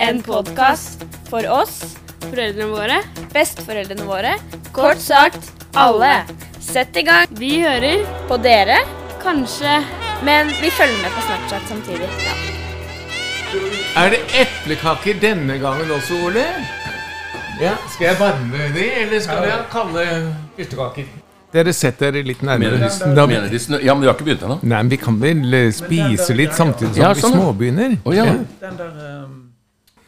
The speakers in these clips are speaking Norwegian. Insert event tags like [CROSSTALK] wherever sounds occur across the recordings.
En podkast for oss, foreldrene våre, besteforeldrene våre, kort sagt alle. Sett i gang. Vi hører på dere, kanskje, men vi følger med på Snapchat samtidig. Ja. Er det eplekaker denne gangen også, Ole? Ja, Skal jeg varme de, eller skal jeg kalle ytterkaker? Dere setter dere litt nærmere. Da, Mener de snø... Ja, men vi har ikke begynt ennå. nei, men Vi kan vel eh, spise litt samtidig som Ja, vi sånn, vi småbegynner? Oh, ja. Den der ehm,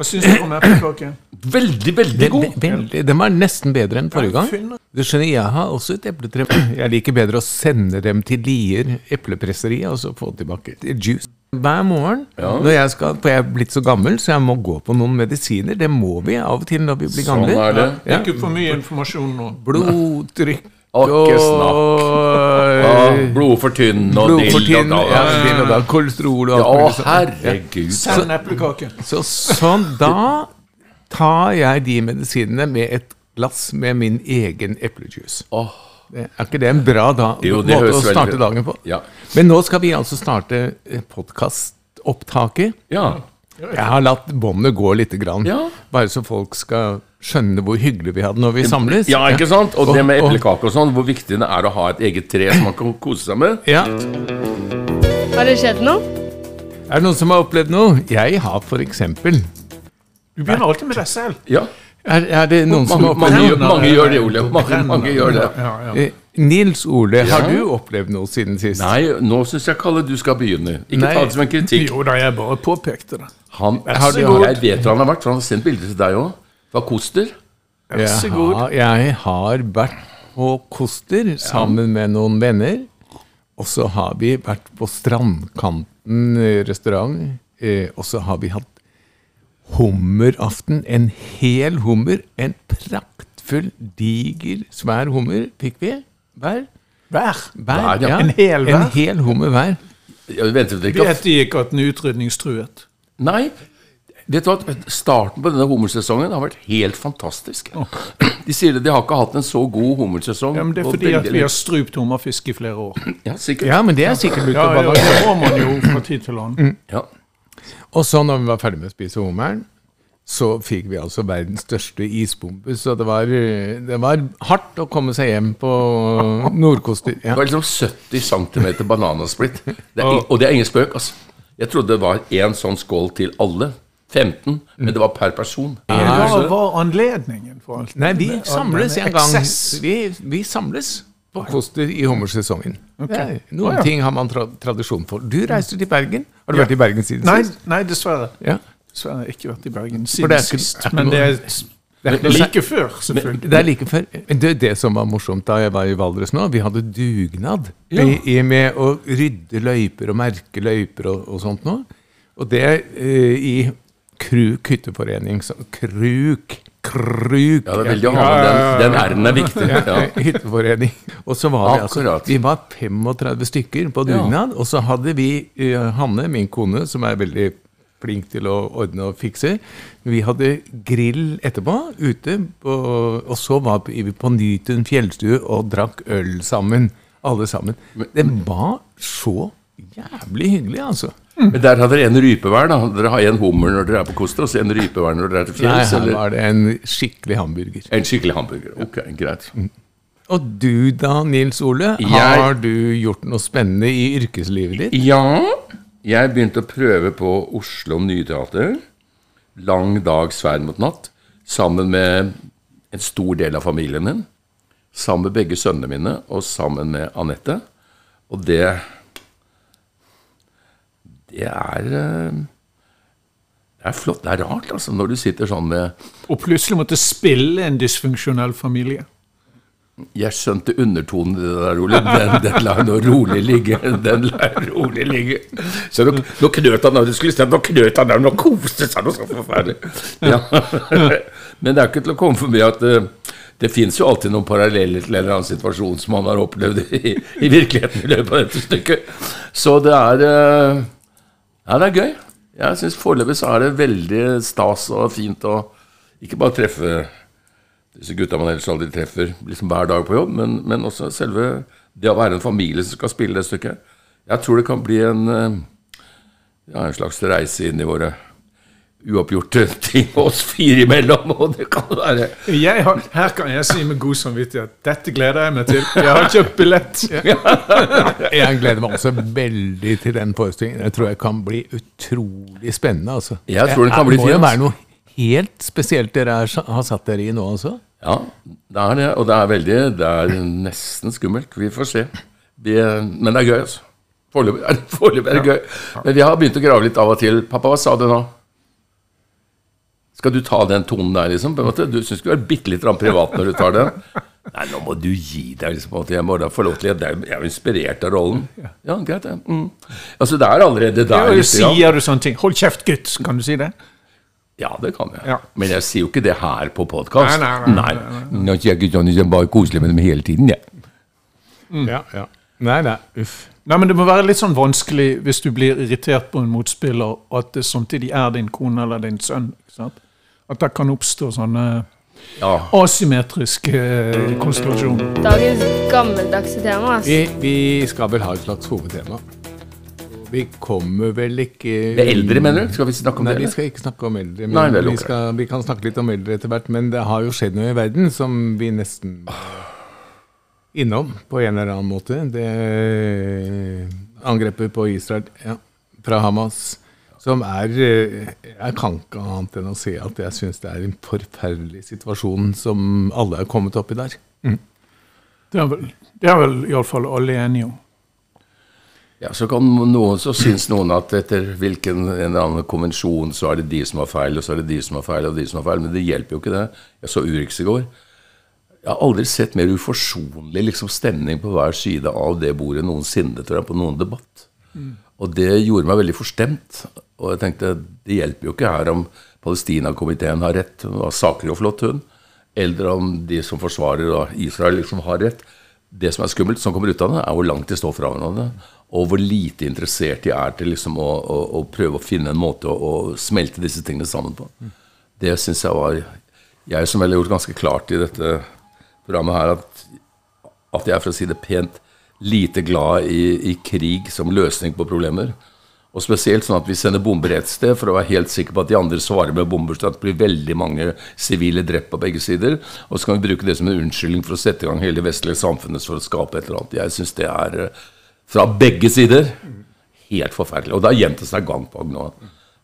Hva syns du om eplekake? Veldig, veldig god. ve- veldig, den var nesten bedre enn forrige gang. Du skjønner, Jeg har også et epletre. [CLEARS THROAT] Jeg liker bedre å sende dem til Lier eplepresseri og så få tilbake juice. Hver morgen når jeg skal, for jeg er blitt så gammel, så jeg må gå på noen medisiner. Det må vi av og til når vi blir Sånn er det. Ja. Ikke for mye informasjon nå. Blodtrykk. Og blod for tynn og blod for dill tynn, og ja, da. kolesterol og Ja, alt herregud. Send eplekake. Så sånn, da tar jeg de medisinene med et glass med min egen eplejuice. Åh, Er ikke det en bra da, Jo, det måte høres å veldig- starte dagen på? Ja. Men nå skal vi altså starte podkastopptaket. ja. Jeg har latt båndet gå lite grann, Ja. bare så folk skal skjønne hvor hyggelig vi hadde når vi samles. Ja, ikke sant? Og det med Og- og- eplekake og sånn, hvor viktig det er å ha et eget tre som man kan kose seg med. Ja. Har det skjedd noe? Er det noen som har opplevd noe? Jeg har for eksempel. Du begynner alltid med deg selv. Ja. Er, er det noen som Mange, har mange, opplevd noe? mange gjør det, Ole. Mange, mange gjør det. Ja, ja. Eh, Nils Ole, har du opplevd noe siden sist? Nei, nå syns jeg Kalle du skal begynne. Ikke Nei. ta det som en kritikk. Jo da, jeg bare påpekte det. Han, Har jeg vet hvor han har vært, for han har sendt bilder til deg òg. Fra Koster. Vær så god. Jeg har, jeg har vært på Koster sammen med noen venner. Og så har vi vært på Strandkanten restaurant. Eh, og så har vi hatt hummeraften. En hel hummer. En praktfull, diger, svær hummer fikk vi hver. Hver, Hver, ja. En hel hver? En hel hummer hver. Vet de ikke at den er utrydningstruet? Nei. Vet du hva? Starten på denne hummersesongen har vært helt fantastisk. [CLEARS THROAT] De sier det, de har ikke hatt en så god hummersesong. Ja, men Det er fordi at vi har strupt hummerfisk i flere år. [CLEARS THROAT] Ja, sikkert. Ja, men det er sikkert Ja, ja, det må man jo fra tid til annen. Ja. Og så når vi var ferdig med å spise hummeren, så fikk vi altså verdens største isbombe. Så det var, det var hardt å komme seg hjem på Nordkoster. Ja. Det var liksom 70 cm bananasplitt. Det er, [LAUGHS] og det er ingen spøk, altså. Jeg trodde det var én sånn skål til alle. 15, men det var per person. Hva var anledningen for alt? Nei, vi samles en gang. Vi, vi samles på Koster i hummersesongen. Okay. Ja, Noen ja. ting har man tra tradisjon for. Du reiste til Bergen. Har du vært i Bergen siden Nei, sist? nei, dessverre. Ja. Dessverre har jeg ikke vært i Bergen siden er ikke- sist. Men det er Det er like før, selvfølgelig. Det er like før. Men Det, det som var morsomt da jeg var i Valdres nå, vi hadde dugnad i, i med å rydde løyper og merke løyper og, og sånt nå. Og det eh, i Kruk hytteforening. Så, kruk, kruk. Ja, det er veldig å ha med den. Den R-en er viktig. Ja. Hytteforening. Og så var vi altså. Vi var 35 stykker på dugnad, og så hadde vi eh, Hanne, min kone, som er veldig flink til å ordne og fikse. Vi hadde grill etterpå ute, på, og så var vi på Nytun fjellstue og drakk øl sammen. Alle sammen. Det var så jævlig hyggelig, altså. Men der har dere en rypevær, da. Dere har en hummer når dere er på Koster, og så en rypevær når dere er til Nei, her var det en skikkelig hamburger. en skikkelig hamburger. Ok, greit. Og du da, Nils Ole, Jeg- har du gjort noe spennende i yrkeslivet ditt? Ja, jeg begynte å prøve på Oslo Nyteater. Lang dag, svær mot natt. Sammen med en stor del av familien min. Sammen med begge sønnene mine, og sammen med Anette. Og det Det er eh, Det er flott. Det er rart, altså, når du sitter sånn med Og plutselig måtte spille en dysfunksjonell familie. Jeg skjønte undertonen i det der, Ole. Den, den lar nå rolig ligge. Den lar rolig ligge. Så nå, nå knøt han Du skulle stemt, nå knøt han der, nå koste seg noe så forferdelig. Ja. Men det er ikke til å komme forbi at uh, det fins jo alltid noen paralleller til en eller annen situasjon som man har opplevd i, i virkeligheten i løpet av dette stykket. Så det er uh, Ja, det er gøy. Jeg syns foreløpig så er det veldig stas og fint å ikke bare treffe disse gutta man ellers aldri treffer liksom hver dag på jobb, men, men, også selve det å være en familie som skal spille det stykket. Jeg tror det kan bli en, eh, ja, en slags reise inn i våre uoppgjorte ting oss fire imellom, og det kan være jeg har, Her kan jeg si med god samvittighet dette gleder jeg meg til. Jeg har kjøpt billett. [LAUGHS] jeg gleder meg også veldig til den forestillingen. Jeg tror jeg kan bli utrolig spennende. altså. Jeg tror det kan bli fint. Det må jo være noe helt spesielt dere er, har satt dere i nå også? Ja, det er det. Og det er veldig Det er nesten skummelt. Vi får se. Vi, men det er gøy, altså. Foreløpig er det gøy. Men vi har begynt å grave litt av og til. Pappa, hva sa du nå? Skal du ta den tonen der, liksom? Du syns du er bitte litt privat når du tar den? [LAUGHS] Nei, nå må du gi deg. liksom. Jeg må da få lov til Jeg er jo inspirert av rollen. Ja, greit, det. Mm. Altså, det er allerede der. Ja, sier du sånne ting? Hold kjeft, gutt! Kan du si det? Ja, det kan jeg. Ja. Men jeg sier jo ikke det her på podkast. Nei, nei, nei, nei, Nei. Nei, jeg ikke sånn at jeg bare koselig med dem hele tiden, jeg. Ja, ja. Nei, nei, uff. Nei, men Det må være litt sånn vanskelig hvis du blir irritert på en motspiller, og at det samtidig er din kone eller din sønn. ikke sant? At det kan oppstå sånne Ja. asymmetriske eh, konstellasjoner. Dagens gammeldagse tema. Altså. Vi, vi skal vel ha et slags hovedtema. Vi kommer vel ikke Det eldre, mener du? Skal vi snakke om Nei, det? vi skal ikke snakke om eldre. Men Nei, vel, vi, skal, vi kan snakke litt om eldre etter hvert. Men det har jo skjedd noe i verden som vi nesten innom på en eller annen måte. Det angrepet på Israel ja, fra Hamas, som er eh, Jeg kan ikke annet enn å si at jeg syns det er en forferdelig situasjon som alle er kommet opp i der. Det er vel, det er vel iallfall alle enige om. Ja, så, kan noen, så syns noen at etter hvilken en eller annen konvensjon så er det de som har feil, og så er det de som har feil, og de som har feil. Men det hjelper jo ikke det. Jeg så Urix i går. Jeg har aldri sett mer uforsonlig liksom, stemning på hver side av det bordet noensinne, tror jeg, på noen debatt. Og det gjorde meg veldig forstemt. Og jeg tenkte det hjelper jo ikke her om Palestina-komiteen har rett, hun var saklig og flott, hun. Eller om de som forsvarer Israel, liksom har rett. Det som er skummelt, som kommer ut av det, er hvor langt de står fra hverandre. Og hvor lite interessert de er til liksom å, å, å prøve å finne en måte å, å smelte disse tingene sammen på. Det syns jeg var Jeg som vel har gjort ganske klart i dette programmet her at, at jeg for å si det pent, lite glad i, i krig som løsning på problemer. Og spesielt sånn at vi sender bomber et sted for å være helt sikker på at de andre svarer med bomber, så at det blir veldig mange sivile drept på begge sider. Og så kan vi bruke det som en unnskyldning for å sette i gang hele det vestlige samfunnet for å skape et eller annet. Jeg syns det er eh, fra begge sider helt forferdelig. Og det har gjent seg gang på gang nå.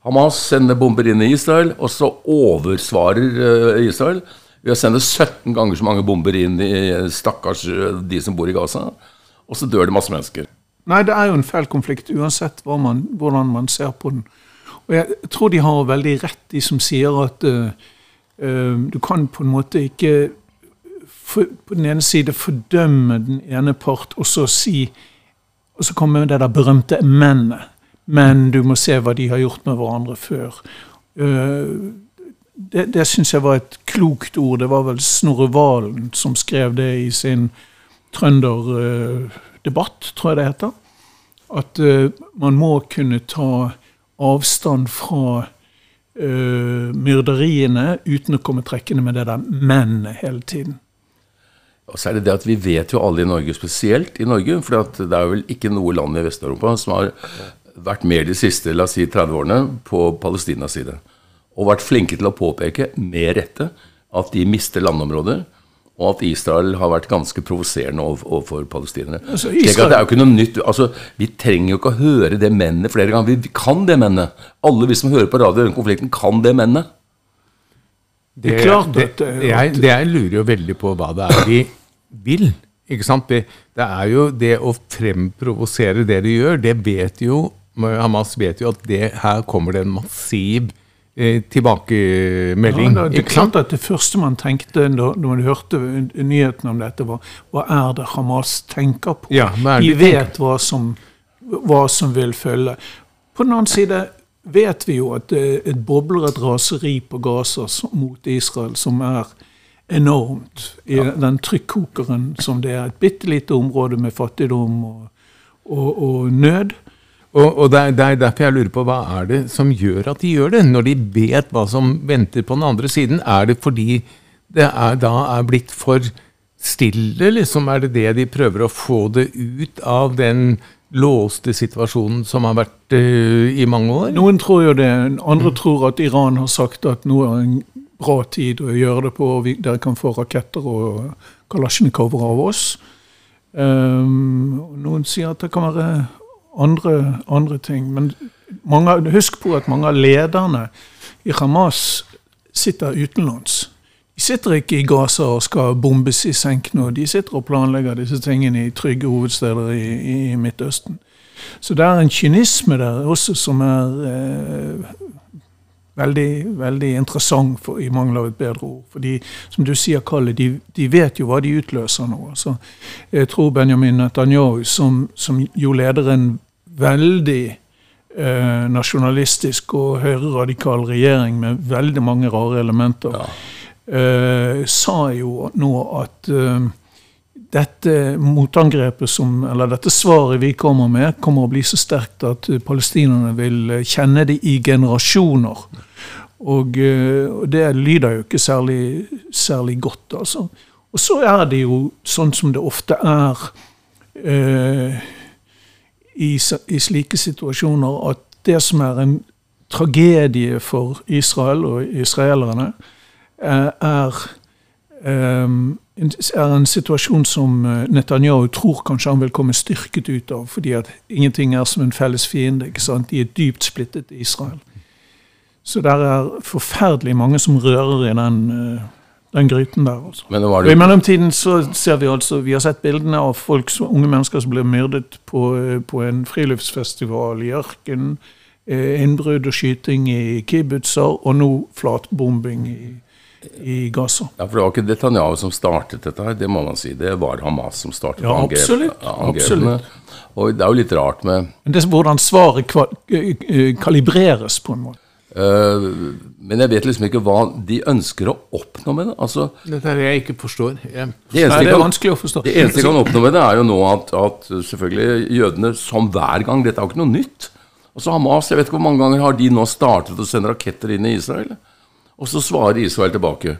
Hamas sender bomber inn i Israel, og så oversvarer eh, Israel Vi har sendt 17 ganger så mange bomber inn i eh, stakkars de som bor i Gaza. Og så dør det masse mennesker. Nei, det er jo en fæl konflikt, uansett man, hvordan man ser på den. Og jeg tror de har veldig rett, de som sier at uh, uh, du kan på en måte ikke for, på den ene side fordømme den ene part, og så si Og så komme det der berømte mennene. Men du må se hva de har gjort med hverandre før. Uh, det det syns jeg var et klokt ord. Det var vel Snorre Valen som skrev det i sin trønderdebatt, tror jeg det heter. At eh, man må kunne ta avstand fra eh, myrderiene uten å komme trekkende med det der 'men' hele tiden. Og så er det det at vi vet jo alle i Norge, spesielt i Norge, for det er vel ikke noe land i Vest-Europa som har vært mer de siste la oss si, 30 årene på Palestinas side. Og vært flinke til å påpeke, med rette, at de mister landområder. Og at Israel har vært ganske provoserende overfor palestinere. Altså, Israel- det er jo ikke noe nytt. altså, Vi trenger jo ikke å høre det mennet flere ganger. Vi, kan det mennet. Alle vi som hører på radio i den konflikten, kan det mennet. Det er klart det, eh, jeg, det jeg lurer jo veldig på hva det er de vil. Ikke sant? Det, det er jo det å fremprovosere det de gjør, det vet jo Hamas vet jo at det, her kommer det en massiv eh, tilbakemelding. Ja, det er klart at det første man tenkte når man hørte nyheten om dette, var hva er det Hamas tenker på? Ja, de tenker? vet hva som, hva som vil følge. På den annen side vet vi jo at det et bobler et raseri på Gaza mot Israel som er enormt. I den trykkokeren som det er. Et bitte lite område med fattigdom og, og, og nød. Og, og det, er, det er derfor jeg lurer på hva er det som gjør at de gjør det, når de vet hva som venter på den andre siden? Er det fordi det er, da er blitt for stille, liksom? Er det det de prøver å få det ut av den låste situasjonen som har vært uh, i mange år? Noen tror jo det. Andre tror at Iran har sagt at nå er en bra tid å gjøre det på, og vi, dere kan få raketter og kalasjnikover av oss. Um, noen sier at det kan være andre, andre ting. Men mange, husk på at mange av lederne i Hamas sitter utenlands. De sitter ikke i Gaza og skal bombes i senk nå. De sitter og planlegger disse tingene i trygge hovedsteder i, i, Midtøsten. Så det er en kynisme der også som er eh, veldig, veldig interessant, for, i mangel av et bedre ord. Fordi, som du sier, Kalle, de, de vet jo hva de utløser nå. Altså, jeg tror Benjamin Netanyahu, som, som jo leder en veldig eh, nasjonalistisk og høyreradikal regjering med veldig mange rare elementer, eh, sa jo nå at eh, dette motangrepet som, eller dette svaret vi kommer med, kommer å bli så sterkt at palestinerne vil kjenne det i generasjoner. Og, eh, og det lyder jo ikke særlig, særlig godt, altså. Og så er det jo sånn som det ofte er eh, i, i slike situasjoner, at det som er en tragedie for Israel og israelerne, eh, er Ehm, er en situasjon som eh, Netanyahu tror kanskje han vil komme styrket ut av, fordi at ingenting er som en felles fiende. ikke sant? De er dypt splittet i Israel. Så det er forferdelig mange som rører i den, eh, den gryten der. altså. Men det var Og I mellomtiden så ser vi altså, vi har sett bildene av folk, unge mennesker som blir myrdet på, eh, på en friluftsfestival i ørkenen. eh, Innbrudd og skyting i kibbutzer, og nå flatbombing i, i Gaza. Ja, for Det var ikke Netanyahu som startet dette, her, det må man si. Det var Hamas som startet Ja, angrep- absolutt, angrepene. absolutt. Og det er jo litt rart med Men det er hvordan svaret eh, kalibreres, på en måte. Øh, Men jeg vet liksom ikke hva de ønsker å oppnå med det. Altså, Dette er det jeg ikke forstår. Jeg, det, Nei, det er kan, vanskelig å forstå. det eneste de kan oppnå med det, er jo nå at, at selvfølgelig jødene, som hver gang Dette er jo ikke noe nytt. Altså Hamas, jeg vet ikke hvor mange ganger har de nå startet å sende raketter inn i Israel? Og så svarer Israel tilbake.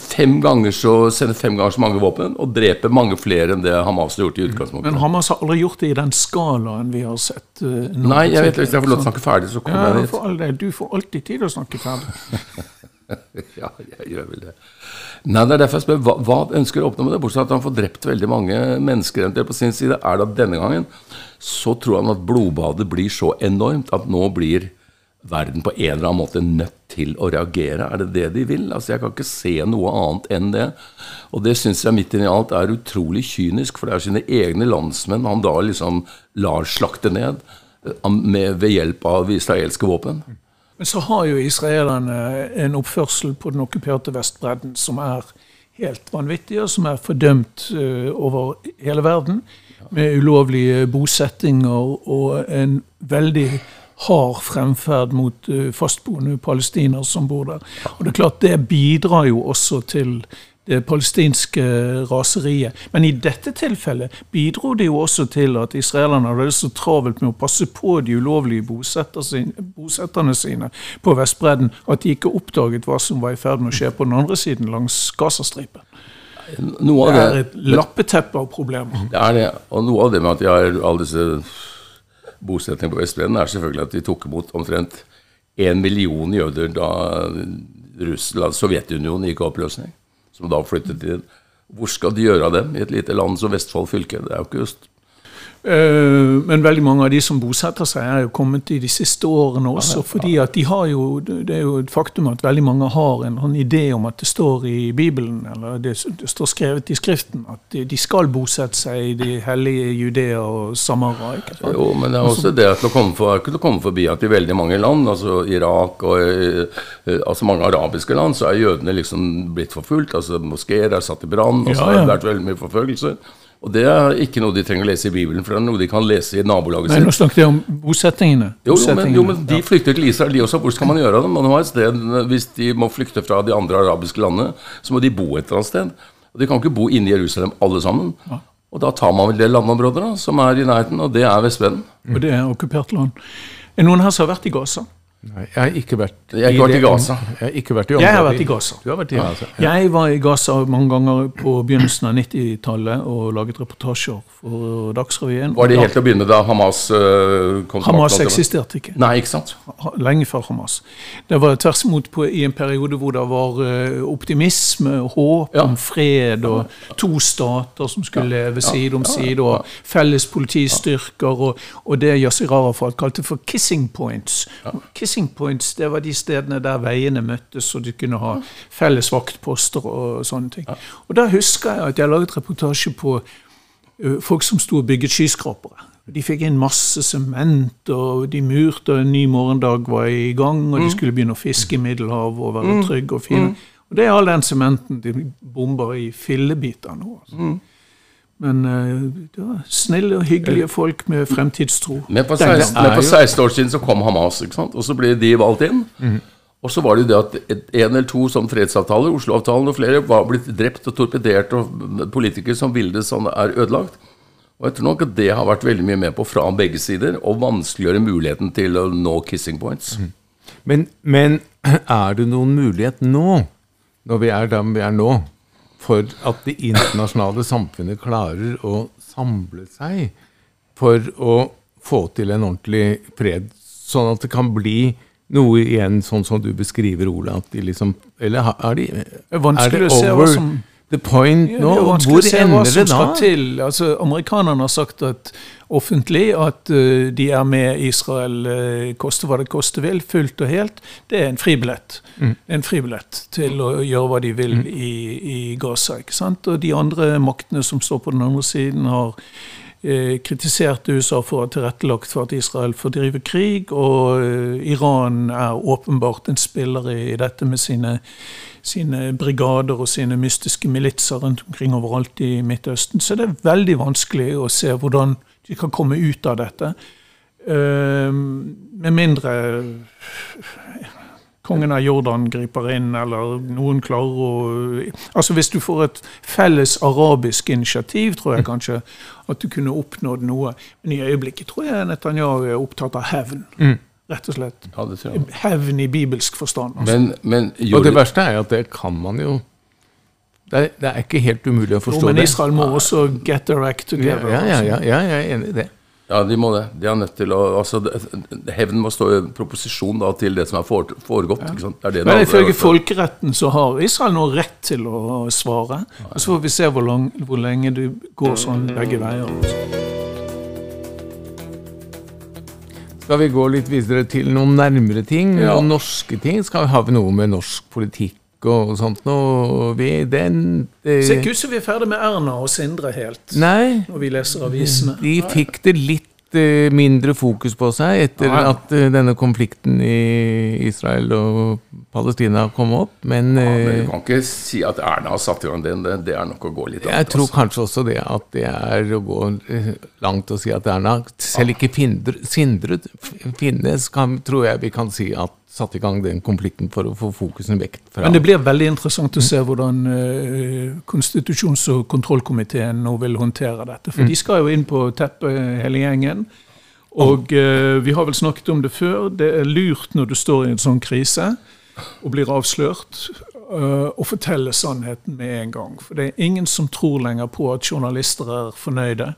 Fem ganger så sende fem ganger så mange våpen og drepe mange flere enn det Hamas har gjort i utgangspunktet. Men Hamas har aldri gjort det i den skalaen vi har sett. Uh, Nei, jeg vet hvis jeg får lov til å snakke ferdig, så kommer Ja, jeg dit. for all det. Du får alltid tid å snakke ferdig. [LAUGHS] Ja, jeg gjør vel det. Nei, det er derfor jeg spør, hva, hva ønsker å oppnå med det? Bortsett fra at han får drept veldig mange mennesker eventuelt på sin side. Er det at denne gangen så tror han at blodbadet blir så enormt at nå blir verden på en eller annen måte nødt til å reagere? Er det det de vil? Altså, Jeg kan ikke se noe annet enn det. Og det syns jeg midt inni alt er utrolig kynisk, for det er sine egne landsmenn han da liksom lar slakte ned eh, med, ved hjelp av israelske våpen. Men så har jo israelerne en oppførsel på den okkuperte Vestbredden som er helt vanvittig, og som er fordømt eh, over hele verden. Med ulovlige bosettinger og en veldig hard fremferd mot eh, fastboende palestinere som bor der. Og det er klart det bidrar jo også til det palestinske raseriet. Men i dette tilfellet bidro det jo også til at israelerne hadde det så travelt med å passe på de ulovlige bosetterne sine på Vestbredden at de ikke oppdaget hva som var i ferd med å skje på den andre siden langs Gazastripen. Noe Det av er et lappeteppe av problemer. Det er det. Og noe av det med at de har alle disse bosettingene på Vestbredden, er selvfølgelig at de tok imot omtrent én million jøder da Russland, Sovjetunionen gikk i oppløsning. Som da flyttet inn. Hvor skal de gjøre av dem i et lite land som Vestfold fylke? Det er jo ikke just Men veldig mange av de som bosetter seg, er jo kommet i de siste årene også. fordi at de har jo, Det er jo et faktum at veldig mange har en sånn idé om at det står i Bibelen, eller det, det står skrevet i Skriften, at de- skal bosette seg i de hellige Judea og Samara. Jo, men det er også det at å komme for, ikke til å komme forbi at i veldig mange land, altså Irak og eh, eh, altså mange arabiske land, så er jødene liksom blitt forfulgt. altså Moskeer er satt i brann, og så har det vært veldig mye forfølgelse. Og det er ikke noe de trenger å lese i Bibelen, for det er noe de kan lese i nabolaget sitt. Nei, nå snakket jeg om bosettingene. Jo, jo, men, jo, men de flykter til Israel, de også. Hvor skal man gjøre av dem? Man sted, Hvis de må flykte fra de andre arabiske landene, så må de bo et eller annet sted. Og De kan ikke bo inne i Jerusalem alle sammen. Og da tar man vel det landområdet da, som er i nærheten, og det er Vestbredden. Og det er okkupert land. Er noen her som har vært i Gaza? Nei, jeg har ikke vært Jeg har ikke vært i Gaza. Jeg har ikke vært i Jeg har vært i Gaza. Du har vært i Gaza. Ja. Jeg var i Gaza mange ganger på begynnelsen av 90-tallet og laget reportasjer for Dagsrevyen. Var det helt til å begynne da Hamas øh, kom til Hamas eksisterte ikke. Nei, ikke sant? Lenge før Hamas. Det var tvers imot i en periode hvor det var optimisme optimisme, håp Ja. om fred og to stater som skulle leve side om side, og felles politistyrker, og, og det Yasir Arafat kalte for 'kissing points'. Kissing points det var de stedene der veiene møttes, og du kunne ha felles vaktposter og sånne ting. Og Da husker jeg at jeg laget reportasje på folk som sto og bygget skyskrapere. De fikk inn masse sement, og de murte, og en ny morgendag var i gang, og de skulle begynne å fiske i Middelhavet og være trygge og fine. Og det er all den sementen de bomber i fillebiter nå. Altså. Men det var snille og hyggelige folk med fremtidstro. Men på, 16, men på 16 år siden så kom Hamas, ikke sant? og så ble de valgt inn. Og så var det jo det at et- en eller to sånn fredsavtaler, Oslo-avtalen og flere, var blitt drept og torpedert, og politikere som ville det sånn, er ødelagt. Og jeg tror nok at det har vært veldig mye med på fra begge sider, å vanskeliggjøre muligheten til å nå kissing points. Men, men [CLEARS THROAT] er det noen mulighet nå, når vi er der vi er nå, for at det internasjonale samfunnet klarer å samle seg for å få til en ordentlig fred, sånn at det kan bli noe igjen, sånn som du beskriver, Ola, at de liksom Eller er de er hva over? som- the point Ja, nå? Hvor ender det da? til. Altså, amerikanerne har sagt at, offentlig at uh, de er med Israel, uh, koste hva det koste vil, fullt og helt. Det er en fribillett. Mm. En fribillett til å gjøre hva de vil i, i Gaza. ikke sant? Og de andre maktene som står på den andre siden, har eh, kritisert USA for å ha tilrettelagt for at Israel får drive krig, og eh, Iran er åpenbart en spiller i, i dette med sine, sine brigader og sine mystiske militser rundt omkring overalt i Midtøsten. Så det er veldig vanskelig å se hvordan de kan komme ut av dette. Eh, med mindre kongen av Jordan griper inn, eller noen klarer å Altså Hvis du får et felles arabisk initiativ, tror jeg kanskje at du kunne oppnådd noe. Men i øyeblikket tror jeg Netanyahu er opptatt av hevn. Rett og slett. Ja. Hevn i bibelsk forstand. Altså. Men, men Og det verste er at det kan man jo Det er, det er ikke helt umulig å Jo, det. men det. Israel må også get their act together. ja, ja, altså. ja, ja, jeg er enig i det. Ja, de må det. De er nødt til å altså, Hevn må stå i proposisjon da, til det som er foregått. foregått. Ikke sant? Det er det Men ifølge folkeretten så har Israel nå rett til å svare. Og så får vi se hvor, lang, hvor lenge du går sånn begge veier. Skal vi gå litt videre til noen nærmere ting? Ja. Noen norske ting? Skal vi ha noe med norsk politikk og sånt noe? Vi, den det, Ser ikke ut som vi er ferdig med Erna og Sindre helt, Nei, når vi leser avisene. de fikk det litt eh, mindre fokus på seg etter ja. at eh, denne konflikten i Israel og Palestina kom opp, men, Ja, men eh, du kan ikke si at Erna har satt i gang den. Det, det er nok å gå litt jeg tror altså. kanskje også det at det er å gå langt å si at Erna Selv ikke Sindre finnes, kan, tror jeg vi kan si at satte i gang den konflikten for å få fokusen vekk fra Men det blir veldig interessant å se hvordan uh, konstitusjons- og kontrollkomiteen nå vil håndtere dette. For de skal jo inn på teppet hele gjengen. Og uh, vi har vel snakket om det før. Det er lurt når du står i en sånn krise og blir avslørt, uh, å fortelle sannheten med en gang. For det er ingen som tror lenger på at journalister er fornøyde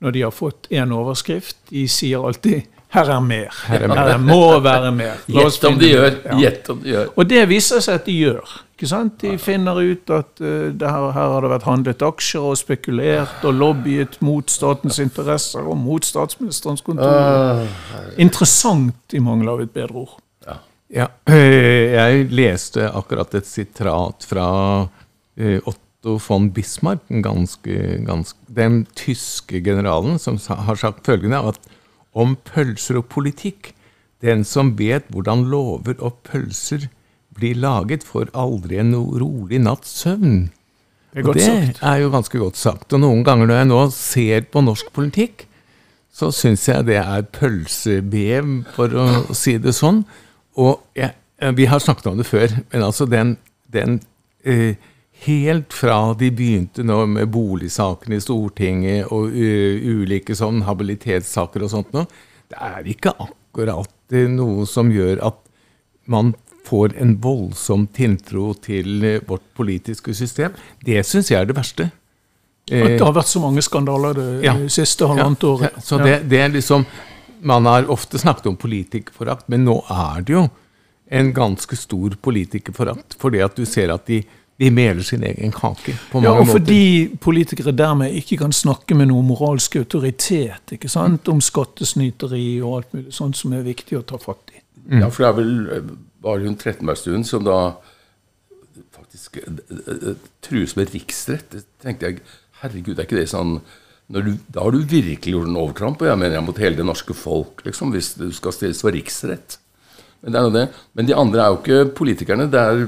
når de har fått én overskrift. De sier alltid Her er mer. Her, er mer. her må være mer. Gjett om de gjør. Gjett om de gjør. Og det viser seg at de gjør. ikke sant? De finner ut at uh, her, her, har det vært handlet aksjer og spekulert og lobbyet mot statens interesser og mot statsministerens kontor. Uh, Interessant i mangel av et bedre ord. Ja. ja. Eh, jeg leste akkurat et sitrat fra uh, Otto von Bismarck, ganske, ganske, den tyske generalen, som har sagt følgende at om pølser og politikk. Den som vet hvordan lover og pølser blir laget, får aldri en rolig natts søvn. Det, er, det er jo ganske godt sagt. Og noen ganger når jeg nå ser på norsk politikk, så syns jeg det er pølsebev, for å si det sånn. Og jeg, vi har snakket om det før, men altså den, den eh, Helt fra de begynte nå med boligsakene i Stortinget og uh, ulike sånn habilitetssaker og sånt noe, det er ikke akkurat noe som gjør at man får en voldsom tiltro til uh, vårt politiske system. Det syns jeg er det verste. At det har vært så mange skandaler det ja, siste halvannet ja, året. Så det, det, er liksom Man har ofte snakket om politikerforakt, men nå er det jo en ganske stor politikerforakt. Fordi at du ser at de de meler sin egen kake. på mange måter. ja, og måter. Fordi politikere dermed ikke kan snakke med noen moralsk autoritet ikke sant? om skattesnyteri og alt mulig sånt som er viktig å ta fatt i. Mm. Ja, for det er vel bare hun Trettebergstuen som da faktisk eh, eh, trues med riksrett. Det tenkte jeg Herregud, er ikke det sånn du, Da har du virkelig gjort en overtramp, og jeg mener jeg mot hele det norske folk, liksom, hvis du skal stilles for riksrett. Men, det er det. Men de andre er jo ikke politikerne. Det er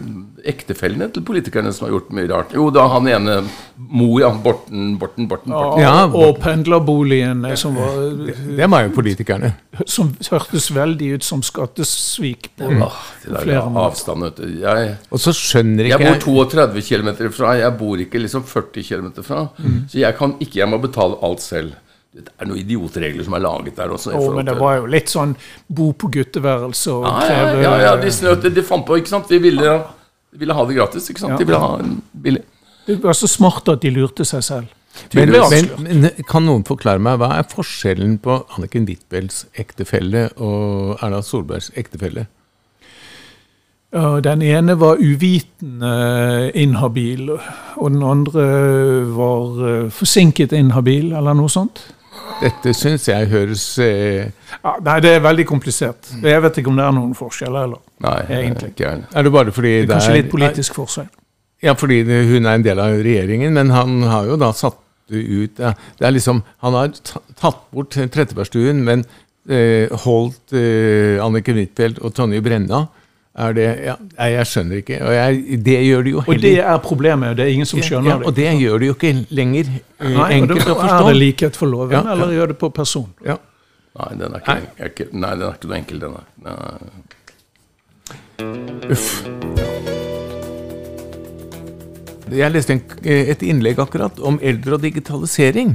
ektefellene til politikerne som har gjort mye rart. Jo, da han ene Mo, ja. Borten, Borten, Borten. Borten. Ja, og pendlerboligen som var Det var jo politikerne. Som hørtes veldig ut som skattesvik på, mm. flere avstand, vet du. Jeg, og så skjønner ikke Jeg bor 32 km fra. Jeg bor ikke liksom 40 km fra. Mm. Så jeg kan ikke Jeg må betale alt selv. Det er noen idiotregler som er laget der også. Oh, men det var jo litt sånn bo på gutteværelse og ja, kreve Ja, ja, de snøt De fant på, ikke sant. De ville, de ville ha det gratis, ikke sant. Ja. De ville ha en billig. Det var så smart at de lurte seg selv. Men, men, men, kan noen forklare meg, hva er forskjellen på Anniken Huitfeldts ektefelle og Erna Solbergs ektefelle? Den ene var uvitende inhabil, og den andre var eh, forsinket inhabil, eller noe sånt. Dette syns jeg høres eh... ja, Nei, det er veldig komplisert. Jeg vet ikke om det er noen forskjell heller. Nei, egentlig. Ikke er det bare fordi det er kanskje det er, litt politisk forskjell. Ja, fordi det, hun er en del av regjeringen, men han har jo da satt ut ja, Det er liksom Han har tatt bort Trettebergstuen, men eh, holdt eh, Anniken Huitfeldt og Tonje Brenna. Er det, ja, jeg skjønner ikke. Og jeg, det gjør det jo heller Og det er problemet. Det er ingen som skjønner ja, det. Og det gjør det jo ikke lenger Nei, enkelt å forstå. Er det likhet for loven, ja, eller gjør det på person? Ja. Nei, den er ikke, Nei. Ikke, nei, den er ikke noe enkel, den er. Uff. Jeg leste en, et innlegg akkurat om eldre og digitalisering.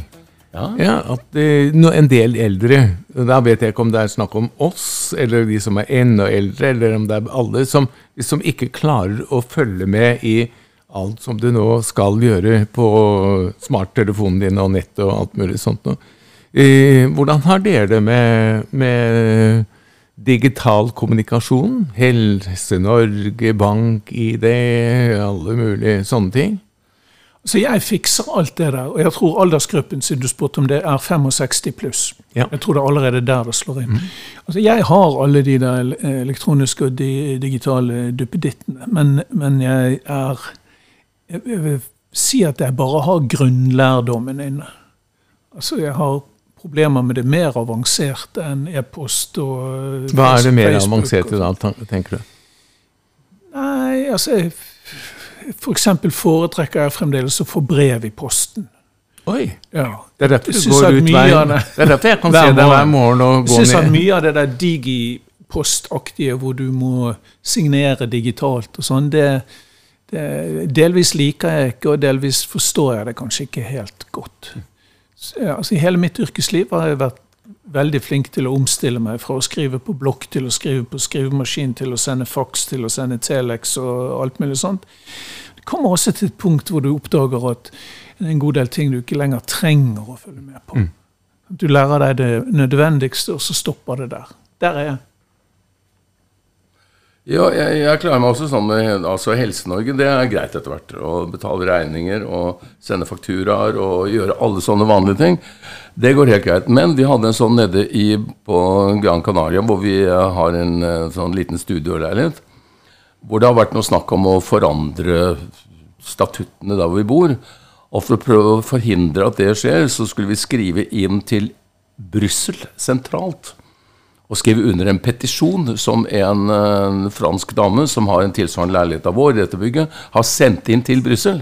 Ja. ja at uh, En del eldre, da vet jeg ikke om det er snakk om oss, eller de som er enda eldre, eller om det er alle, som, som ikke klarer å følge med i alt som du nå skal gjøre på smarttelefonen din og nett og alt mulig sånt noe. Uh, hvordan har dere det med, med digital kommunikasjon? Helse-Norge, bank-ID, alle mulige sånne ting? Så jeg fikser alt det der. Og jeg tror aldersgruppen siden du spurte om det, er 65 pluss. Ja. Jeg tror det er allerede der det slår inn. Mm. Altså, jeg har alle de der elektroniske og de digitale duppedittene, men, men jeg er Jeg vil si at jeg bare har grunnlærdommen inne. Altså, jeg har problemer med det mer avanserte enn e-post og Hva er det mer avanserte da, tenker du? Nei, altså jeg F.eks. For foretrekker jeg fremdeles å få brev i posten. Oi! Ja. Det er derfor du går ut hver, det, det er derfor jeg kan [LAUGHS] se det hver morgen og gå ned. Jeg syns at mye av det der digipostaktige, hvor du må signere digitalt og sånn, det, det, delvis liker jeg ikke, og delvis forstår jeg det kanskje ikke helt godt. Så, altså, I hele mitt yrkesliv har jeg vært veldig flink til å omstille meg fra å skrive på blokk til å skrive på skrivemaskin, til å sende faks, til å sende Telex og alt mulig sånt. Det kommer også til et punkt hvor du oppdager at det er en god del ting du ikke lenger trenger å følge med på. Mm. Du lærer deg det nødvendigste, og så stopper det der. Der er jeg. Ja, jeg, jeg klarer meg også sånn med altså Helse-Norge. Det er greit etter hvert. Å betale regninger og sende fakturaer og gjøre alle sånne vanlige ting. Det går helt greit. Men vi hadde en sånn nede i, på Gran Canaria, hvor vi eh, har en eh, sånn liten studioleilighet. Hvor det har vært noe snakk om å forandre statuttene der hvor vi bor. Og for å prøve å forhindre at det skjer, så skulle vi skrive inn til Brussel sentralt og skrive under en petisjon som en, en fransk dame som har en tilsvarende leilighet av vår i dette bygget, har sendt inn til Brussel.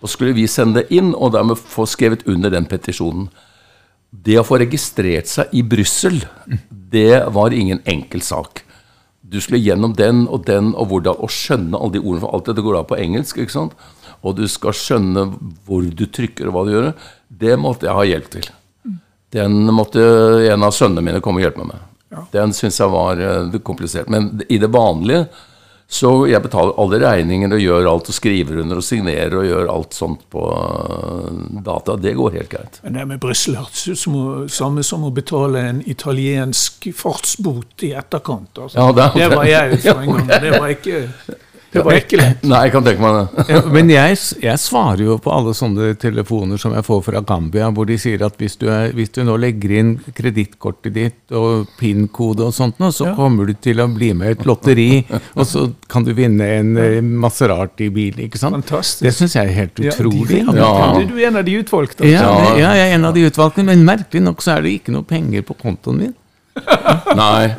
Og skulle vi sende det inn, og dermed få skrevet under den petisjonen. Det å få registrert seg i Brussel, det var ingen enkel sak. Du skulle gjennom den og den og hvordan, og skjønne alle de ordene, for alt dette går da på engelsk. ikke sant? Og du skal skjønne hvor du trykker og hva du gjør. Det måtte jeg ha hjelp til. Den måtte en av sønnene mine komme og hjelpe meg med. Den syns jeg var uh, komplisert. Men i det vanlige så jeg betaler alle regninger og gjør alt og skriver under og signerer og gjør alt sånt på uh, data. Det går helt greit. Men det med Brussel hørtes ut samme som å betale en italiensk fartsbot i etterkant. Altså. Ja, det, det, var jeg for [LAUGHS] en gang. Det var ikke det var ikke lett. [LAUGHS] Nei, jeg kan tenke meg det. ja, men jeg, jeg, svarer jo på alle sånne telefoner som jeg får fra Gambia, hvor de sier at hvis du, er, hvis du nå legger inn kredittkortet ditt og PIN-kode og sånt, nå, så ja. kommer du til å bli med i et lotteri, [LAUGHS] og så kan du vinne en uh, Maserati-bil. ikke sant? Fantastisk. Det syns jeg er helt utrolig. Ja, ja. Du er en av de utvalgte. Ja, ja, jeg er en av de utvalgte, men merkelig nok så er det ikke noe penger på kontoen min. [LAUGHS] Nei.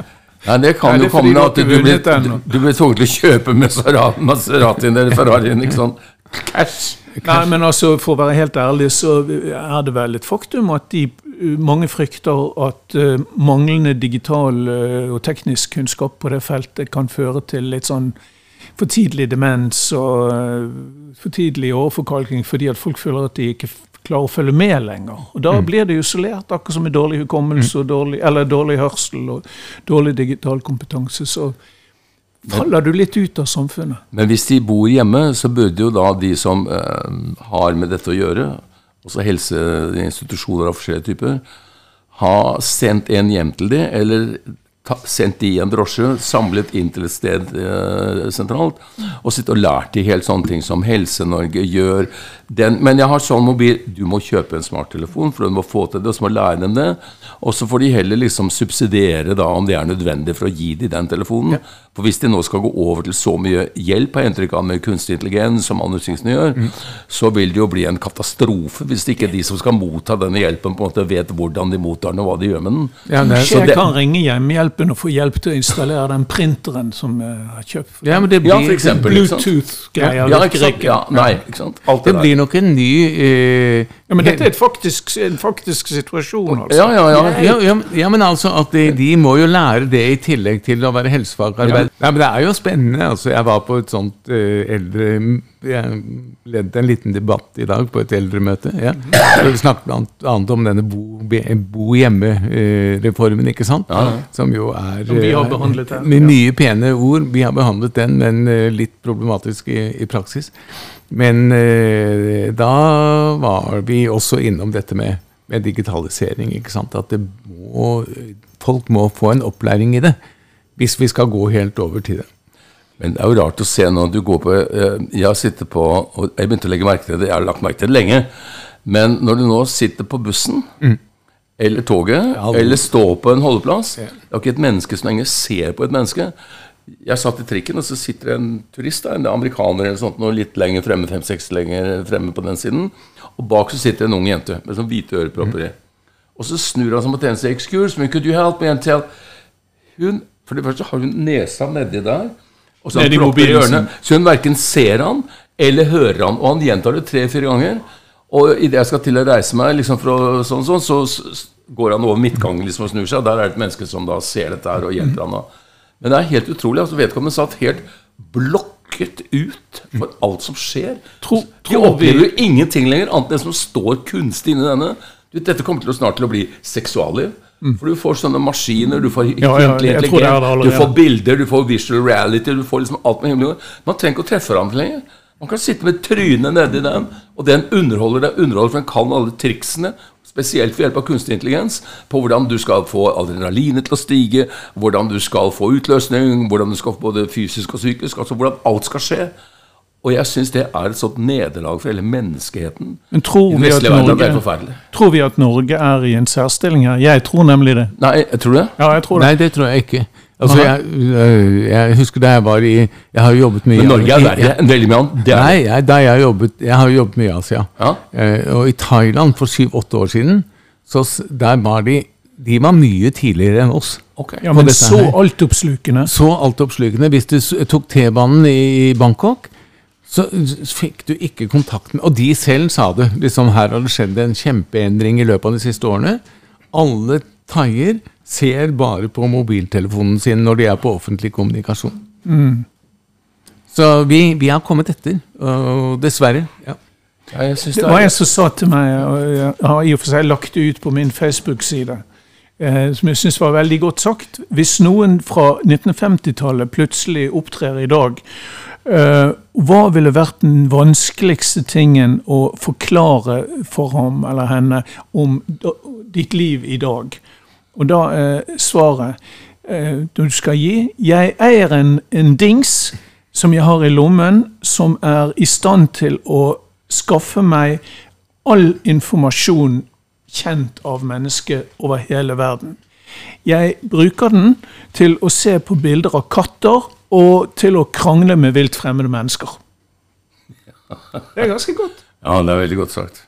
Nei, Det kan jo komme at du blir, du blir tvunget til å kjøpe Maseratien eller Ferrarien. ikke sånn cash. Nei, men altså, For å være helt ærlig, så er det vel et faktum at de, mange frykter at uh, manglende digital uh, og teknisk kunnskap på det feltet kan føre til litt sånn for tidlig demens og uh, for tidlig overforkalking fordi at folk føler at de ikke klarer å følge med lenger. Og Da mm. blir det isolert, akkurat som med dårlig hukommelse, mm. dårlig, eller dårlig hørsel og dårlig digital kompetanse. Så faller du litt ut av samfunnet. Men hvis de bor hjemme, så burde jo da de som eh, har med dette å gjøre, også helseinstitusjoner av forskjellige typer, ha sendt en hjem til dem, eller ta, sendt de i en drosje, samlet inn til et sted eh, sentralt, og sitte og lært de helt sånne ting som Helse-Norge gjør. Den, men jeg har sånn mobil Du må kjøpe en smarttelefon, for du må få til det, og så må lære dem det. Og så får de heller liksom subsidiere da om det er nødvendig for å gi dem den telefonen. Ja. For hvis de nå skal gå over til så mye hjelp, har jeg inntrykk av, med kunstig intelligens, som anusingene gjør, mm. så vil det jo bli en katastrofe hvis ikke de som skal motta denne hjelpen, på en måte vet hvordan de mottar den, og hva de gjør med den. Ja, så jeg kan ringe hjemmehjelpen og få hjelp til å installere den printeren som jeg har kjøpt. Ja, men det blir ja, Bluetooth-greier. Ja, ikke sant? Ja, nei, ikke sant? Alt det, det blir nok en ny eh, ja, Men dette er faktisk, en faktisk situasjon, altså. Ja, ja, ja. ja, ja men altså at de, de, må jo lære det i tillegg til å være helsefagarbeider. Ja. men Det er jo spennende. altså Jeg var på et sånt uh, eldre Jeg ledet en liten debatt i dag på et eldremøte. Ja. Vi snakket bl.a. om denne bo, bo hjemme-reformen, ikke sant? Som jo er Som vi har eh, behandlet den. Med mye pene ord. Vi har behandlet den, men uh, litt problematisk i, i praksis. Men uh, da var vi også innom dette med, med digitalisering. At må, folk må få en opplæring i det hvis vi skal gå helt over til det. Men det er jo rart å se når du går på eh, Jeg har sittet på og Jeg begynte å legge merke til det, jeg har lagt merke til det lenge. Men når du nå sitter på bussen mm. eller toget ja, eller står på en holdeplass. Det er ikke et menneske som lenger ser på et menneske. Jeg satt i trikken, og så sitter en turist, en amerikaner eller sånt, noe litt lenger fremme, fem-seks lenger fremme på den siden. Og bak så sitter en ung jente med sånn hvite ørepropper i. Mm. Og så snur han seg mot henne 'Excuse me, could you help me?' and tell Hun for det første har hun nesa nedi der, og så han propper i ørene. Så hun verken ser han eller hører han. Og han gjentar det tre-fire ganger. Og idet jeg skal til å reise meg, liksom for sånn, sånn, så går han over midtgangen liksom, og snur seg. Og der er det et menneske som da ser dette her og hjelper han. da. Men det er helt utrolig. altså Vedkommende satt helt blokket ut for alt som skjer. Tro, De opplever jo ingenting lenger, annet enn det som står kunstig inni denne. Dette kommer til å snart til å bli seksualliv. Mm. For du får sånne maskiner, du får ja, ja, intelligent, du får bilder, du får visual reality, du får liksom alt med himmelen. Man trenger ikke å treffe hverandre lenger. Man kan sitte med trynet nedi den, og den underholder deg, underholder, for den kan alle triksene. Spesielt ved hjelp av kunstig intelligens, på hvordan du skal få adrenalinet til å stige, hvordan du skal få utløsning, hvordan du skal få både fysisk og psykisk, altså hvordan alt skal skje. Og jeg syns det er et sånt nederlag for hele menneskeheten. Men tror vi, at Norge, tror vi at Norge er i en særstilling her? Jeg tror nemlig det. Nei, jeg tror det. Ja, jeg tror det. Nei, det tror jeg ikke. Altså, jeg, jeg husker da jeg var i Jeg har jo jobbet mye Men Norge er verre enn veldig mye annet. Nei, jeg, da jeg jobbet Jeg har jobbet mye i Asia. Ja. Eh, og i Thailand for syv-åtte år siden, så der var de De var mye tidligere enn oss. Okay. Ja, men så altoppslukende. Så altoppslukende. Hvis du tok T-banen i i Bangkok, så fikk du ikke kontakt med Og de selv sa det. liksom Her har det skjedd en kjempeendring i løpet av de siste årene. Alle thaier ser bare på mobiltelefonen sin når de er på offentlig kommunikasjon. Så vi, vi har kommet etter. Og dessverre. Ja. Ja, jeg Det det var en som sa til meg, og jeg har i og for seg lagt det ut på min Facebook-side, eh, som jeg syns var veldig godt sagt. Hvis noen fra 1950-tallet plutselig opptrer i dag, eh, hva ville vært den vanskeligste tingen å forklare for ham eller henne om da, ditt liv i dag? Og da er svaret eh, du skal gi Jeg eier en, en dings som jeg har i lommen, som er i stand til å skaffe meg all informasjon kjent av mennesker over hele verden. Jeg bruker den til å se på bilder av katter og til å krangle med vilt fremmede mennesker. [LAUGHS] Det er ganske godt. Ja, det er veldig godt sagt.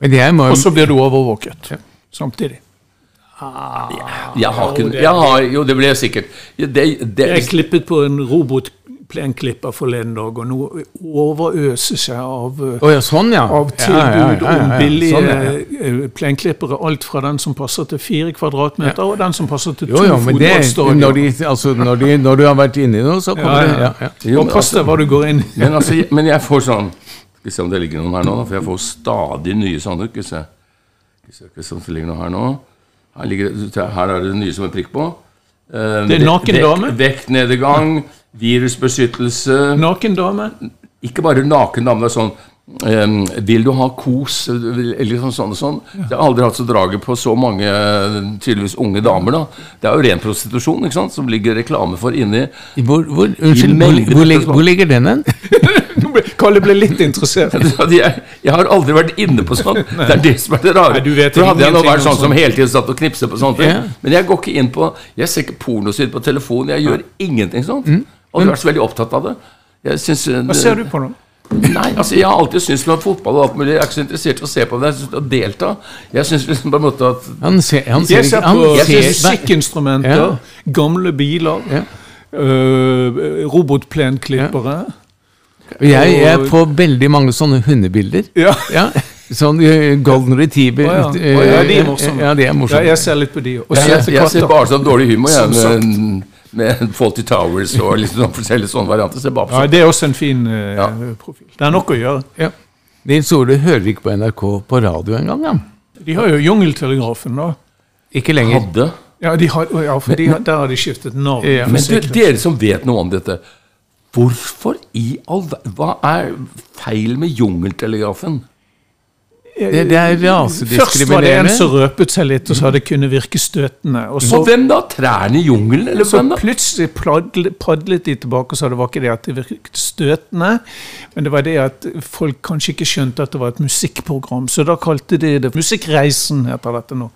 Og så blir du overvåket samtidig. Jeg har ikke jeg har, Jo, det ble jeg sikkert. Det, det, Jeg klippet på en robotplenklipper forleden dag, og nå overøser seg av oh, ja, sånn, ja. av Ja, tilbud ja, ja, ja, om billige Sånn, ja, ja. eh, plenklippere. Alt fra den som passer til fire kvadratmeter, og den som passer til Jo, to men fotballstadioner. når, altså, når, når du har vært inni noe, så kommer Ja, det ja. ja, pass deg hva du går inn i. Men, altså, men jeg får sånn Skal vi se om det ligger noen her nå, da, for jeg får stadig nye sånne. Skal vi se, skal vi se om det ligger noe her nå. Her, ligger, her er det nye som er prikk på. Uh, Det er naken dame. Vektnedgang, virusbeskyttelse Naken dame. Ikke bare naken dame. Det er sånn Um, Vil du ha kos? Eller sånn, sånn sånn. Ja. Jeg har aldri hatt så draget på så mange tydeligvis unge damer. da Det er jo ren prostitusjon ikke sant som ligger reklame for inni. Hvor, hvor, unnskyld, hvor, hvor, med hvor ligger den hen? [LAUGHS] Kalle ble litt interessert. [LAUGHS] Jeg, jeg har aldri vært inne på sånn. [LAUGHS] Det er det som er det rare. Nei, du vet For hadde jeg nå vært sånn som hele tiden satt og knipset på sånne ting Ja. Men jeg går ikke inn på Jeg ser ikke pornosider på telefonen. Jeg gjør ingenting sånt. Mm. Og du har vært så veldig opptatt av det. Jeg synes, eh, Hva ser du på nå? Nei, altså Jeg har alltid syntes med fotball og alt mulig Jeg er ikke så interessert i å se på det. Jeg synes å delta. Jeg synes liksom på en måte at Han ser, han ser Jeg ser ikke han på musikkinstrumenter, Ja. gamle biler, Ja. øh, robotplenklippere. Jeg, jeg på veldig mange sånne hundebilder. Ja. Ja, Sånn eh, golden retriever. oh, ja. eh, Å ja, de er morsomme. Ja, de er Ja, morsomme. jeg ser litt på de. Og Jeg, jeg ser bare sånn dårlig humor jeg, med, med Faulty Towers og liksom sånn forskjellige sånne varianter. Ser bare på Ja, det er også en fin uh, Ja. profil. Det er nok å gjøre. Ja. Nils Ole hører ikke på NRK på radio engang. Ja. De har jo Jungeltelegrafen, da. Ikke lenger. Hadde Ja, de har, ja for de, der har de skiftet navn. Ja, Men du, dere som vet noe om dette, hvorfor i all Hva er feil med jungeltelegrafen? Det, det er Først var det en som røpet seg litt og sa det kunne virke støtende. Og så, Og hvem da? Trærne i jungelen, eller så hvem da? plutselig padlet de tilbake og sa det var ikke det at det virket støtende, men det var det at folk kanskje ikke skjønte at det var et musikkprogram. Så da kalte de det Musikkreisen, heter dette nå.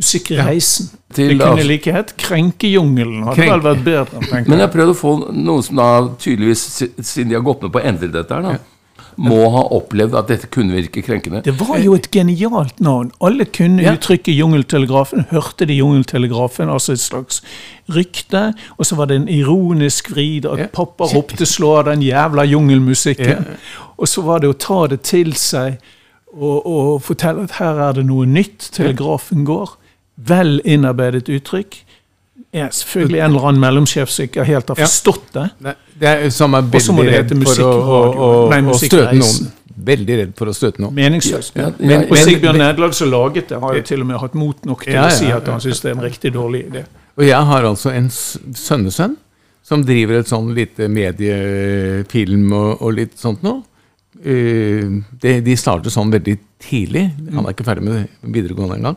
Musikkreisen. Til, det kunne like hett Krenkejungelen. Hadde Krenke. vel vært bedre. tenker Men jeg. jeg har prøvd å få noen som da tydeligvis, siden de har gått med på å endre dette her, da, må ha opplevd at dette kunne virke krenkende. Det var jo et genialt navn. Alle kunne Ja. uttrykket Jungeltelegrafen. Hørte de Jungeltelegrafen, altså et slags rykte. Og så var det en ironisk vrid at Ja. pappa ropte 'slå av den jævla jungelmusikken'. Og så var det å ta det til seg og, og fortelle at her er det noe nytt. Telegrafen går. Vel innarbeidet uttrykk. Ja, selvfølgelig en eller annen mellomsjef som ikke helt har forstått det. Ja. Det er er må veldig det hete redd for å, å, å, å støte noen. Veldig redd for å støte noen. Meningsløst. Ja, ja, Men- Og Sigbjørn Nedlag som laget det, har jo til og med hatt mot nok til Ja, å ja, si at han syns det er en riktig dårlig idé. Og jeg har altså en sønnesønn som driver et sånn lite mediefilm og, og litt sånt noe. Eh, det, de starter sånn veldig tidlig. Han er ikke ferdig med videregående engang.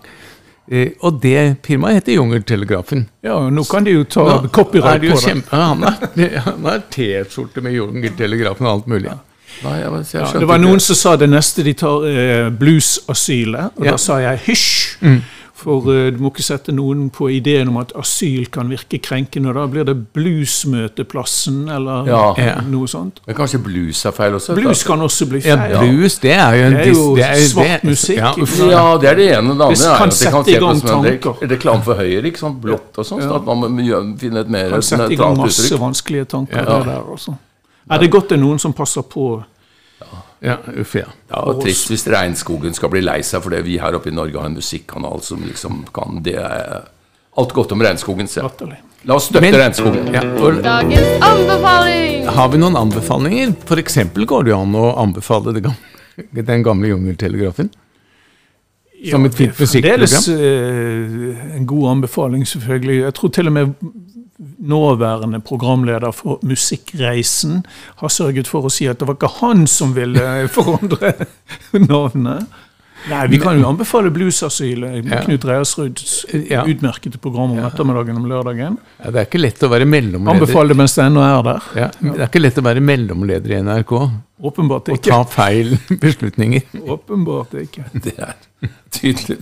Eh, og det firmaet heter Jungeltelegrafen. Ja, og nå kan de jo ta Nå copyright det på det. ja, Han har- T-skjorte med Jungeltelegrafen og alt mulig. Nei, jeg, jeg Ja, det var noen som sa det neste de tar eh, bluesasylet, og Ja. da sa jeg hysj. Mm. For eh, du må ikke sette noen på ideen om at asyl kan virke krenkende. og Da blir det bluesmøteplassen eller Ja. Ja. noe sånt. Men kanskje blues er feil også? Blues kan også bli Ja, feil. blues, det er jo en Det er jo det er svart det- musikk, Ja, uff. Ja, det er det ene. Det andre Det kan sette kan i gang tanker. reklame for Høyre. ikke sant? Blått og sånn. Så Ja. at man må finne et mer Kan sette i gang masse vanskelige tanker. Ja. Det der også. Er det godt det er noen som passer på? Ja, uff, ja. Ja, og Trist hvis regnskogen skal bli lei seg fordi vi her oppe i Norge har en musikkanal som liksom kan det Alt godt om regnskogen. Se. La oss støtte Men- regnskogen. ja Dagens anbefaling! har vi noen anbefalinger? F.eks. går det jo an å anbefale det gamle, [LAUGHS] den gamle Jungeltelegrafen. Som et fint det er Fremdeles musikkprogram. eh, en god anbefaling, selvfølgelig. Jeg tror til og med nåværende programleder for Musikkreisen har sørget for å si at det var ikke han som ville [LAUGHS] forandre navnet. Nei, Vi kan jo anbefale Bluesasylet, Ja. Knut Reiersruds Ja. utmerkede program om ettermiddagen om lørdagen. Ja, det er ikke lett å være mellomleder. Anbefale det mens det ennå er der. Ja, det er ikke lett å være mellomleder i NRK Åpenbart ikke. Å ta feil [LAUGHS] beslutninger. Åpenbart ikke. [LAUGHS] Det er tydelig.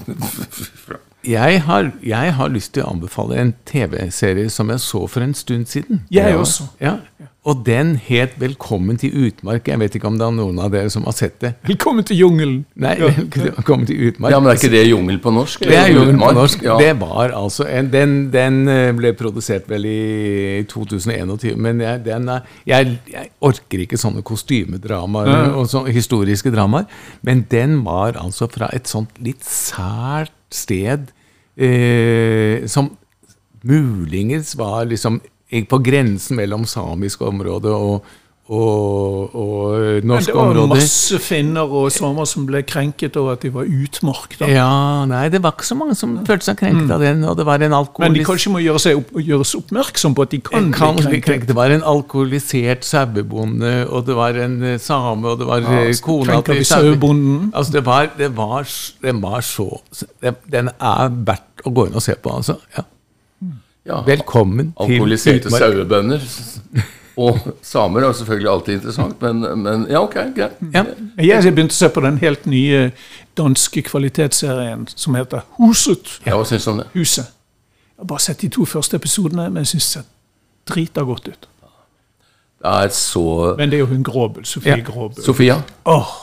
Jeg har, jeg har lyst til å anbefale en TV-serie som jeg så for en stund siden. Jeg også. Ja, Og den het 'Velkommen til utmark'. Jeg vet ikke om det er noen av dere som har sett det. Velkommen til jungelen. Nei, 'Velkommen til utmark'. Ja, men er ikke det jungel på norsk? Det er jungel på norsk. Ja. Det var altså en, den, den eh, ble produsert vel i 2021, men jeg, den er, jeg, jeg orker ikke sånne kostymedramaer og så, historiske dramaer. Men den var altså fra et sånt litt sært sted eh, som muligens var liksom på grensen mellom samisk område og, og, og Men område. det var masse finner og samer som ble krenket over at de var utmark. da. Ja, nei, det var ikke så mange som følte seg krenket av den. Og det var en Men de kanskje må gjøre opp, gjøres oppmerksom på at de kan, kan bli krenket. krenket. Det var en alkoholisert sauebonde, og det var en eh, same, og det var Ja, eh, kona til saue- sauebonden. Altså, det var, det var, den var så den- Den er verdt å gå inn og se på, altså. Ja. Ja. Velkommen til Alkoholiserte sauebønder. Og samer er selvfølgelig alltid interessant, men, men ja, ok, greit. Ja. Jeg begynte å se på den helt nye danske kvalitetsserien som heter Huset. Ja, Hva syns du om det? Huset. Jeg har bare sett de to første episodene, men jeg syns det ser drita godt ut. Det er så Men det er jo hun Gråbøl, Sofie Ja. Gråbøl. Sofia. Åh,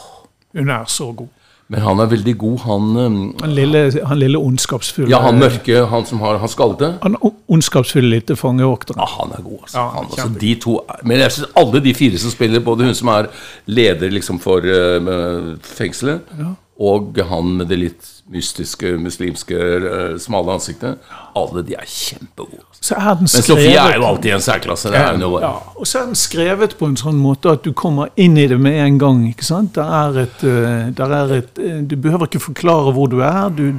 hun er så god. Men han er veldig god, han um, Han lille, han lille ondskapsfulle Ja, han mørke, han som har Han skalte. Han ondskapsfulle lille fangevokteren. Ja, han er god, altså. Ja, han, altså de to, men jeg synes alle de fire som spiller, både hun som er leder liksom for uh, fengselet, fengselet, og han med det litt mystiske, muslimske, uh, smale ansiktet, alle de er kjempegode. Er Men Sofie er jo alltid en særklasse. Det er hun jo Ja, og så er den skrevet på en sånn måte at du kommer inn i det med en gang. ikke sant? Der er et, eh, der er et eh, Du behøver ikke forklare hvor du er. du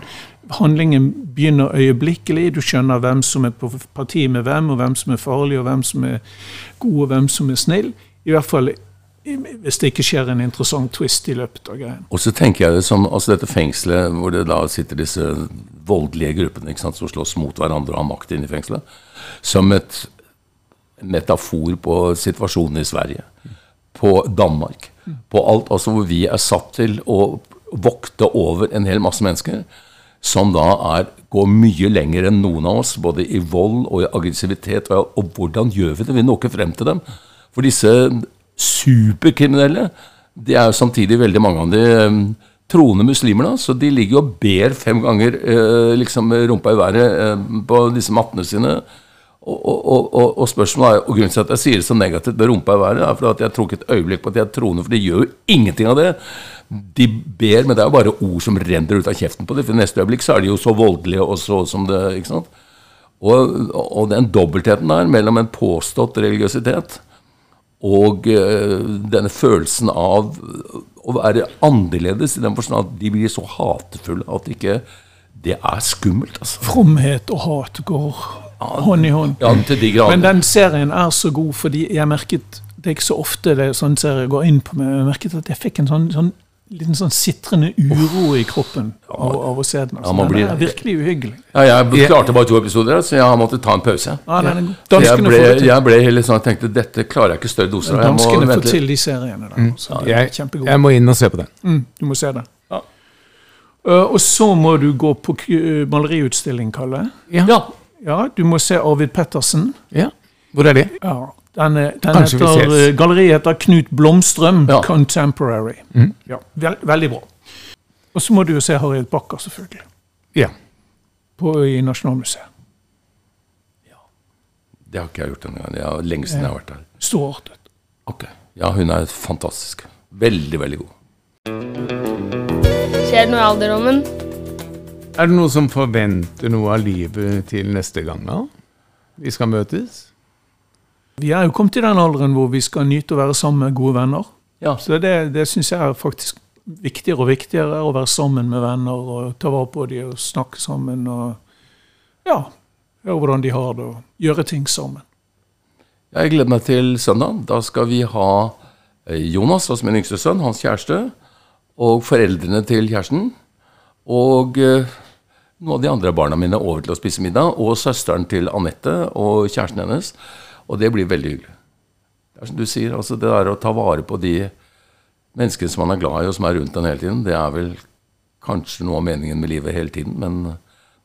Handlingen begynner øyeblikkelig. Du skjønner hvem som er på parti med hvem, og hvem som er farlig, og hvem som er god, og hvem som er snill. I hvert fall hvis det ikke skjer en interessant twist i løpet av greien. Og så tenker jeg det som altså dette fengselet hvor det da sitter disse voldelige gruppene sant, som slåss mot hverandre og har makt inne i fengselet, som et metafor på situasjonen i Sverige, på Danmark, på alt altså hvor vi er satt til å vokte over en hel masse mennesker som da er, går mye lenger enn noen av oss, både i vold og i aggressivitet. Og, og hvordan gjør vi det? Vi når ikke frem til dem. For disse superkriminelle, det er jo samtidig veldig mange av de eh, troende muslimer, da, så de ligger og ber fem ganger eh, liksom rumpa i været eh, på disse mattene sine. Og, og, og, og, spørsmålet er, og grunnen til at jeg sier det så negativt med rumpa i været, er for at jeg tror ikke et øyeblikk på at de er troende, for de gjør jo ingenting av det. De ber, men det er jo bare ord som renner ut av kjeften på dem. For neste øyeblikk så er de jo så voldelige og så som det ikke sant? Og, og den dobbeltheten der mellom en påstått religiøsitet og eh, denne følelsen av å være annerledes, i den forstand at de blir så hatefulle at ikke det er skummelt. altså. Fromhet og hat går hånd i hånd. Ja, til de grader. Men den serien er så god, fordi jeg merket Det er ikke så ofte det er sånn serie går inn på meg. Jeg merket at jeg fikk en sånn, sånn liten sånn sitrende uro i kroppen av, av å se den. Altså. Ja, man den blir- er virkelig uhyggelig. Ja, jeg klarte bare to episoder, så jeg måtte ta en pause. Ja, jeg ble, jeg ble hele sånn, jeg tenkte dette klarer jeg ikke større doser av. Danskene får vente. til de seriene der. Så de er Jeg, jeg må inn og se på den. Mm, du må se det. Ja. Uh, og så må du gå på k- maleriutstilling, Kalle. Ja. Ja, Ja, du må se Arvid Pettersen. ja. Hvor er det? Ja, den, er- den heter, uh, Galleriet heter Knut Blomstrøm Ja. Contemporary. Mm. Ja, veld, veldig bra. Og så må du jo se Harriet Backer, selvfølgelig. Ja. På, I Nasjonalmuseet. Ja. det har ikke jeg gjort engang. Det er lenge siden jeg har vært der. Storartet. Ok. Ja, hun er fantastisk. Veldig, veldig god. Skjer det noe i alderdommen? Er det noen som forventer noe av livet til neste gang, da? Vi skal møtes? Vi er jo kommet til den alderen hvor vi skal nyte å være sammen med gode venner. Ja. Så det, det syns jeg er faktisk viktigere og viktigere, å være sammen med venner og ta vare på dem og snakke sammen og ja, høre hvordan de har det og gjøre ting sammen. Jeg gleder meg til søndag. Da skal vi ha eh, Jonas, altså min yngste sønn, hans kjæreste, og foreldrene til kjæresten. Og eh, noen av de andre barna mine over til å spise middag. Og søsteren til Anette og kjæresten hennes. Og det blir veldig hyggelig. Det er som du sier, altså det der å ta vare på de menneskene som man er glad i, og som er rundt en hele tiden, det er vel kanskje noe av meningen med livet hele tiden. Men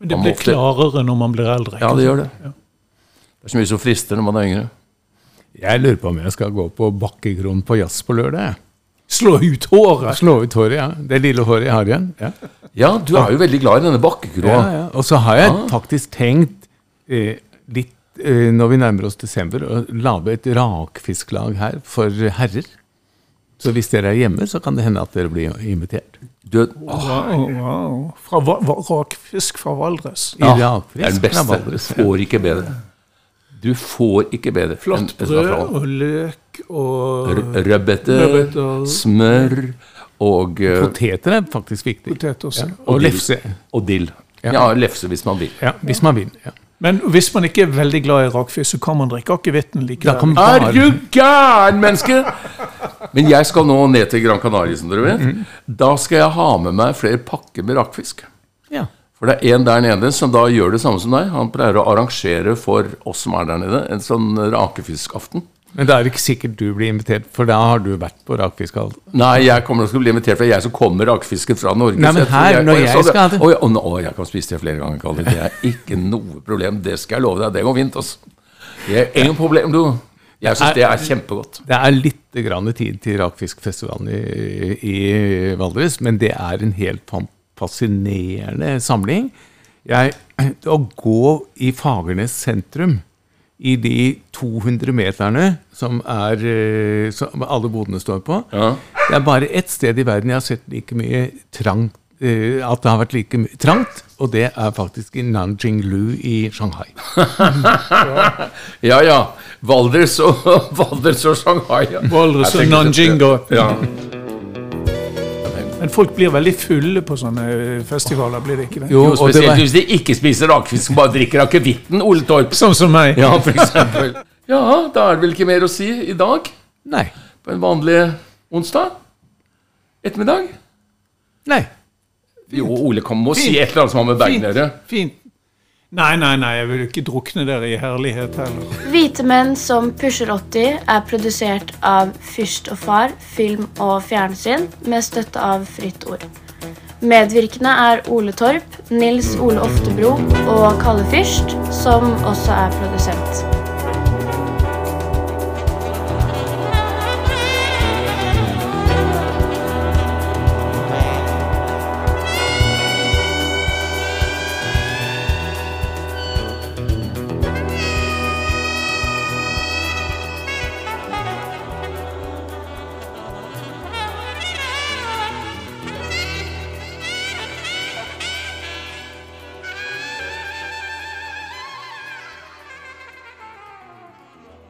Men det blir ofte- klarere når man blir eldre. ja, det gjør det. Det er så mye som frister når man er yngre. Jeg lurer på om jeg skal gå på Bakkekronen på jazz på lørdag. Slå ut håret! Slå ut håret, ja. Det lille håret jeg har igjen. Ja. Ja, du er jo veldig glad i denne bakkekroa. Ja, ja. Og så har jeg Ah. faktisk tenkt eh, litt når vi nærmer oss desember, å lage et rakfisklag her for herrer. Så hvis dere er hjemme, så kan det hende at dere blir invitert. Du, Wow, wow. Fra rakfisk fra Valdres. Ja, Ja, det er den beste. Valdres. Du får ikke bedre. Du får ikke bedre. er brød og løk og Rødbeter. smør og, eh, Poteter er faktisk viktig. potet også. Og og, lefse. og dill. Ja. Ja, lefse hvis man vil. Ja, hvis man vil. Ja. Men hvis man ikke er veldig glad i rakfisk, så kan man drikke akevitten likevel. Er du gæren, menneske?! Men jeg skal nå ned til Gran Canaria, som dere vet. Mm. Da skal jeg ha med meg flere pakker med rakfisk. Ja. For det er en der nede som da gjør det samme som deg. Han pleier å arrangere for oss som er der nede, en sånn rakefiskaften. Men det er ikke sikkert du blir invitert, for da har du vært på rakfiske? Nei, jeg kommer til å bli invitert, for det er jeg som kommer rakfisken fra Norge. Nei, men her, når jeg, jeg skal det. Å, å, å, jeg kan spise det flere ganger, Kalle. Det er ikke noe problem. Det skal jeg love deg. Det går fint. Altså. Det er ingen problem, du. Jeg syns det er kjempegodt. Det er litt grann tid til rakfiskfestivalen i, i Valdres, men det er en helt fascinerende samling. Jeg, å gå i Fagernes sentrum, i de 200 meterne som, er, eh, som alle bodene står på Ja. Det er bare ett sted i verden jeg har sett like mye trangt eh, at det har vært like mye trangt, og det er faktisk i Nanjinglu i Shanghai. [LAUGHS] Ja ja. Valdres og, [LAUGHS] Valdres og Shanghai. Valdres og Nanjing Ja. Men folk blir veldig fulle på sånne festivaler, blir det ikke det? Jo, og spesielt var, hvis de ikke spiser rakfisk, som bare drikker akevitten, Ole Torp. Sånn som meg. Ja, for eksempel. [LAUGHS] Ja, da er det vel ikke mer å si i dag? nei. På en vanlig onsdag? Ettermiddag? Nei. Jo, Ole kan må si Fint. et eller annet som har med Bergen å gjøre. Fint. Nei, nei, nei, jeg vil ikke drukne dere i herlighet heller. Hvite menn som pusher 80 er produsert av Fyrst og Far, film og fjernsyn, med støtte av Fritt Ord. Medvirkende er Ole Torp, Nils Ole Oftebro og Kalle Fyrst, som også er produsent.